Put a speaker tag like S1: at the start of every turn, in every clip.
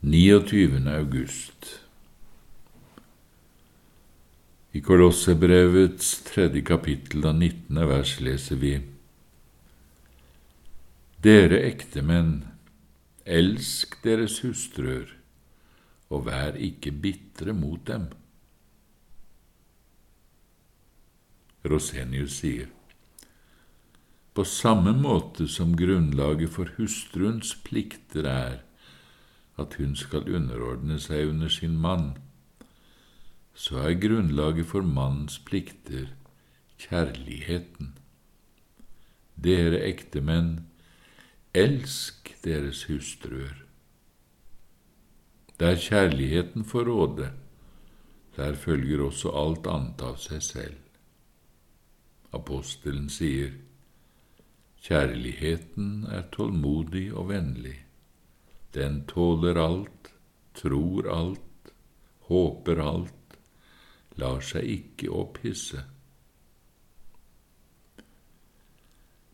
S1: 29. august I Kolossebrevets tredje kapittel av 19. vers leser vi Dere ektemenn, elsk deres hustruer, og vær ikke bitre mot dem. Rosenius sier på samme måte som grunnlaget for hustruens plikter er at hun skal underordne seg under sin mann, så er grunnlaget for mannens plikter kjærligheten. Dere ektemenn, elsk deres hustruer. Der kjærligheten får råde, der følger også alt annet av seg selv. Apostelen sier, Kjærligheten er tålmodig og vennlig. Den tåler alt, tror alt, håper alt, lar seg ikke opphisse.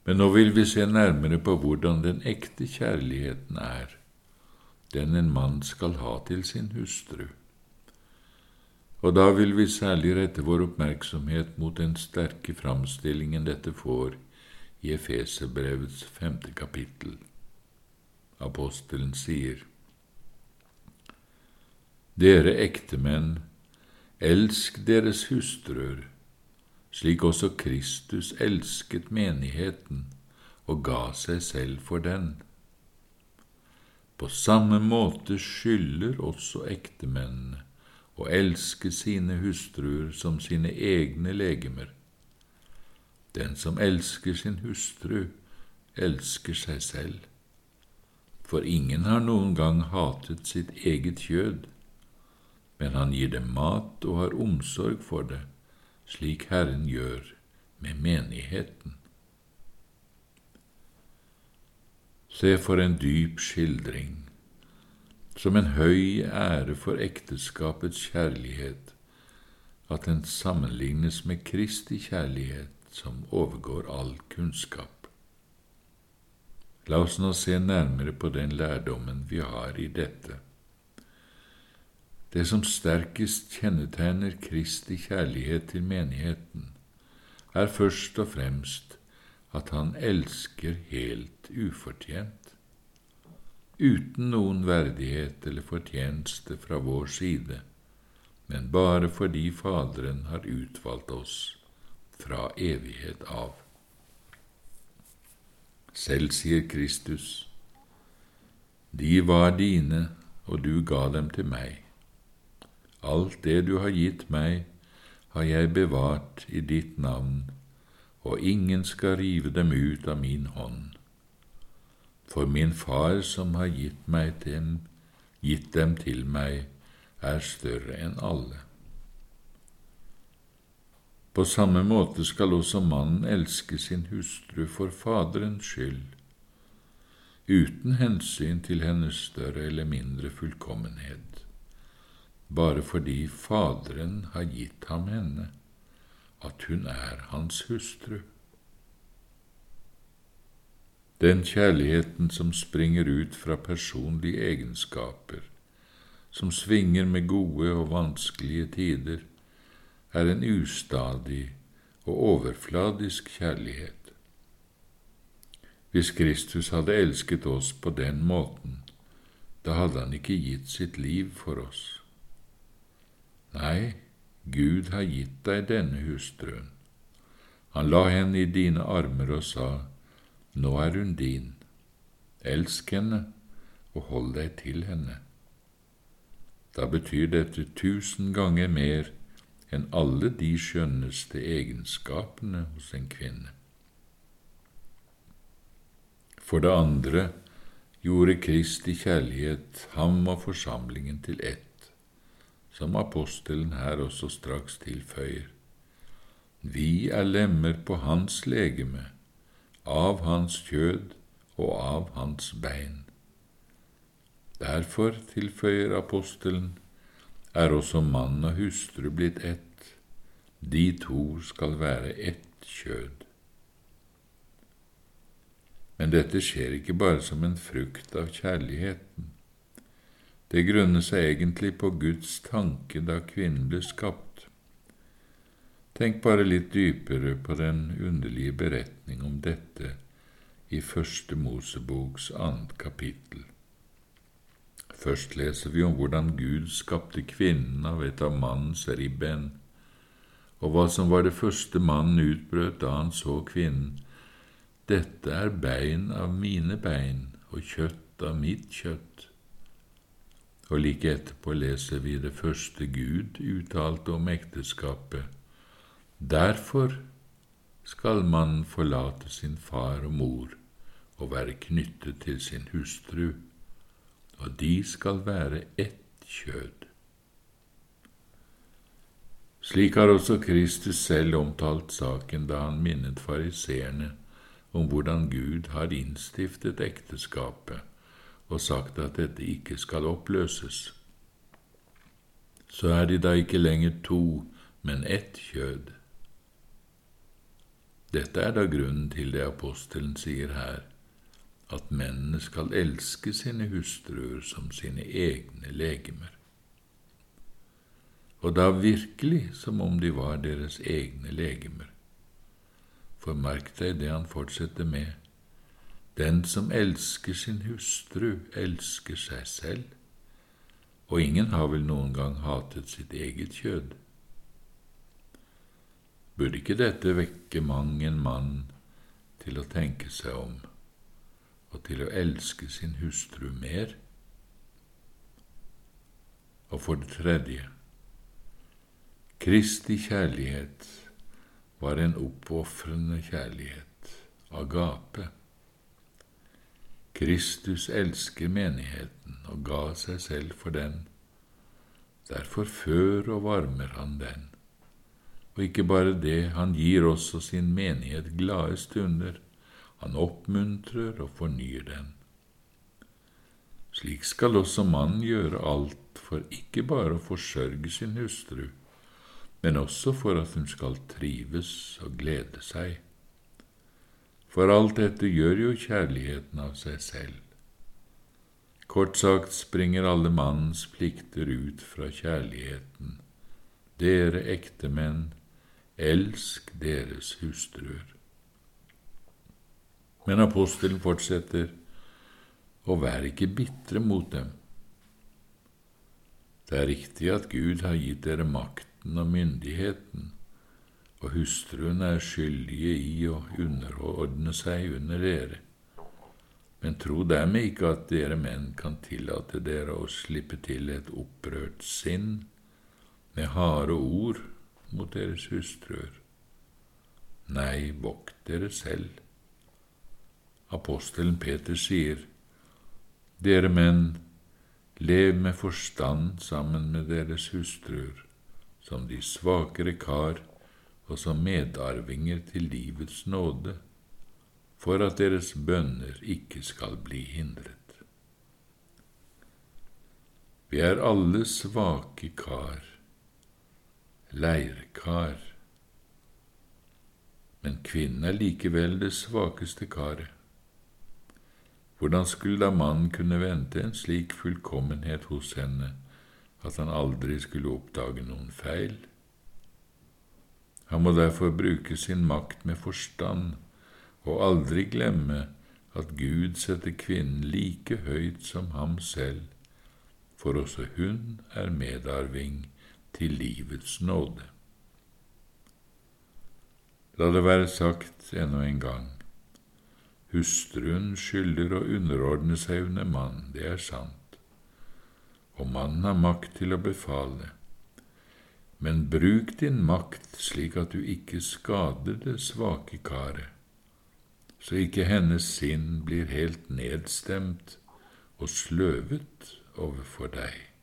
S1: Men nå vil vi se nærmere på hvordan den ekte kjærligheten er, den en mann skal ha til sin hustru. Og da vil vi særlig rette vår oppmerksomhet mot den sterke framstillingen dette får i Efeserbrevets femte kapittel apostelen sier. Dere ektemenn, elsk deres hustruer, slik også Kristus elsket menigheten og ga seg selv for den. På samme måte skylder også ektemennene å elske sine hustruer som sine egne legemer. Den som elsker sin hustru, elsker seg selv for ingen har noen gang hatet sitt eget kjød, men han gir dem mat og har omsorg for det, slik Herren gjør med menigheten. Se for en dyp skildring, som en høy ære for ekteskapets kjærlighet, at den sammenlignes med Kristi kjærlighet, som overgår all kunnskap. La oss nå se nærmere på den lærdommen vi har i dette. Det som sterkest kjennetegner Kristi kjærlighet til menigheten, er først og fremst at han elsker helt ufortjent, uten noen verdighet eller fortjeneste fra vår side, men bare fordi Faderen har utvalgt oss fra evighet av. Selv sier Kristus, De var dine, og du ga dem til meg. Alt det du har gitt meg, har jeg bevart i ditt navn, og ingen skal rive dem ut av min hånd. For min Far som har gitt, meg til, gitt dem til meg, er større enn alle. På samme måte skal også mannen elske sin hustru for Faderens skyld, uten hensyn til hennes større eller mindre fullkommenhet, bare fordi Faderen har gitt ham henne, at hun er hans hustru. Den kjærligheten som springer ut fra personlige egenskaper, som svinger med gode og vanskelige tider, er en ustadig og overfladisk kjærlighet. Hvis Kristus hadde elsket oss på den måten, da hadde han ikke gitt sitt liv for oss. Nei, Gud har gitt deg denne hustruen. Han la henne i dine armer og sa, Nå er hun din. Elsk henne og hold deg til henne. Da betyr dette tusen ganger mer enn alle de skjønneste egenskapene hos en kvinne. For det andre gjorde Kristi kjærlighet ham og forsamlingen til ett, som apostelen her også straks tilføyer. Vi er lemmer på hans legeme, av hans kjød og av hans bein. Derfor, tilføyer apostelen, er også mann og hustru blitt ett, de to skal være ett kjød. Men dette skjer ikke bare som en frukt av kjærligheten. Det grunner seg egentlig på Guds tanke da kvinnen ble skapt. Tenk bare litt dypere på den underlige beretning om dette i Første Moseboks annet kapittel. Først leser vi om hvordan Gud skapte kvinnen av et av mannens ribben, og hva som var det første mannen utbrøt da han så kvinnen. Dette er bein av mine bein og kjøtt av mitt kjøtt. Og like etterpå leser vi det første Gud uttalte om ekteskapet. Derfor skal mannen forlate sin far og mor og være knyttet til sin hustru, og de skal være ett kjød. Slik har også Kristus selv omtalt saken da han minnet fariseerne om hvordan Gud har innstiftet ekteskapet og sagt at dette ikke skal oppløses. Så er de da ikke lenger to, men ett kjød. Dette er da grunnen til det apostelen sier her, at mennene skal elske sine hustruer som sine egne legemer og da virkelig som om de var deres egne legemer. For merk deg det han fortsetter med, den som elsker sin hustru, elsker seg selv, og ingen har vel noen gang hatet sitt eget kjød. Burde ikke dette vekke mang en mann til å tenke seg om og til å elske sin hustru mer? Og for det tredje, Kristi kjærlighet var en oppofrende kjærlighet, agape. Kristus elsker menigheten og ga seg selv for den. Derfor før og varmer han den. Og ikke bare det, han gir også sin menighet glade stunder. Han oppmuntrer og fornyer den. Slik skal også mannen gjøre alt for ikke bare å forsørge sin hustru, men også for at hun skal trives og glede seg. For alt dette gjør jo kjærligheten av seg selv. Kort sagt springer alle mannens plikter ut fra kjærligheten. Dere ektemenn, elsk deres hustruer. Men apostelen fortsetter, og vær ikke bitre mot dem. Det er riktig at Gud har gitt dere makten og myndigheten, og hustruen er skyldige i å underordne seg under dere. Men tro dermed ikke at dere menn kan tillate dere å slippe til et opprørt sinn med harde ord mot deres hustruer. Nei, vokt dere selv. Apostelen Peter sier, Dere menn, lev med forstand sammen med deres hustruer, som de svakere kar og som medarvinger til livets nåde, for at deres bønner ikke skal bli hindret. Vi er alle svake kar, leirkar, men kvinnen er likevel det svakeste karet. Hvordan skulle da mannen kunne vente en slik fullkommenhet hos henne at han aldri skulle oppdage noen feil. Han må derfor bruke sin makt med forstand og aldri glemme at Gud setter kvinnen like høyt som ham selv, for også hun er medarving til livets nåde. La det være sagt ennå en gang, hustruen skylder å underordne seg under mann, det er sant og mannen har makt til å befale. Men bruk din makt slik at du ikke skader det svake karet, så ikke hennes sinn blir helt nedstemt og sløvet overfor deg.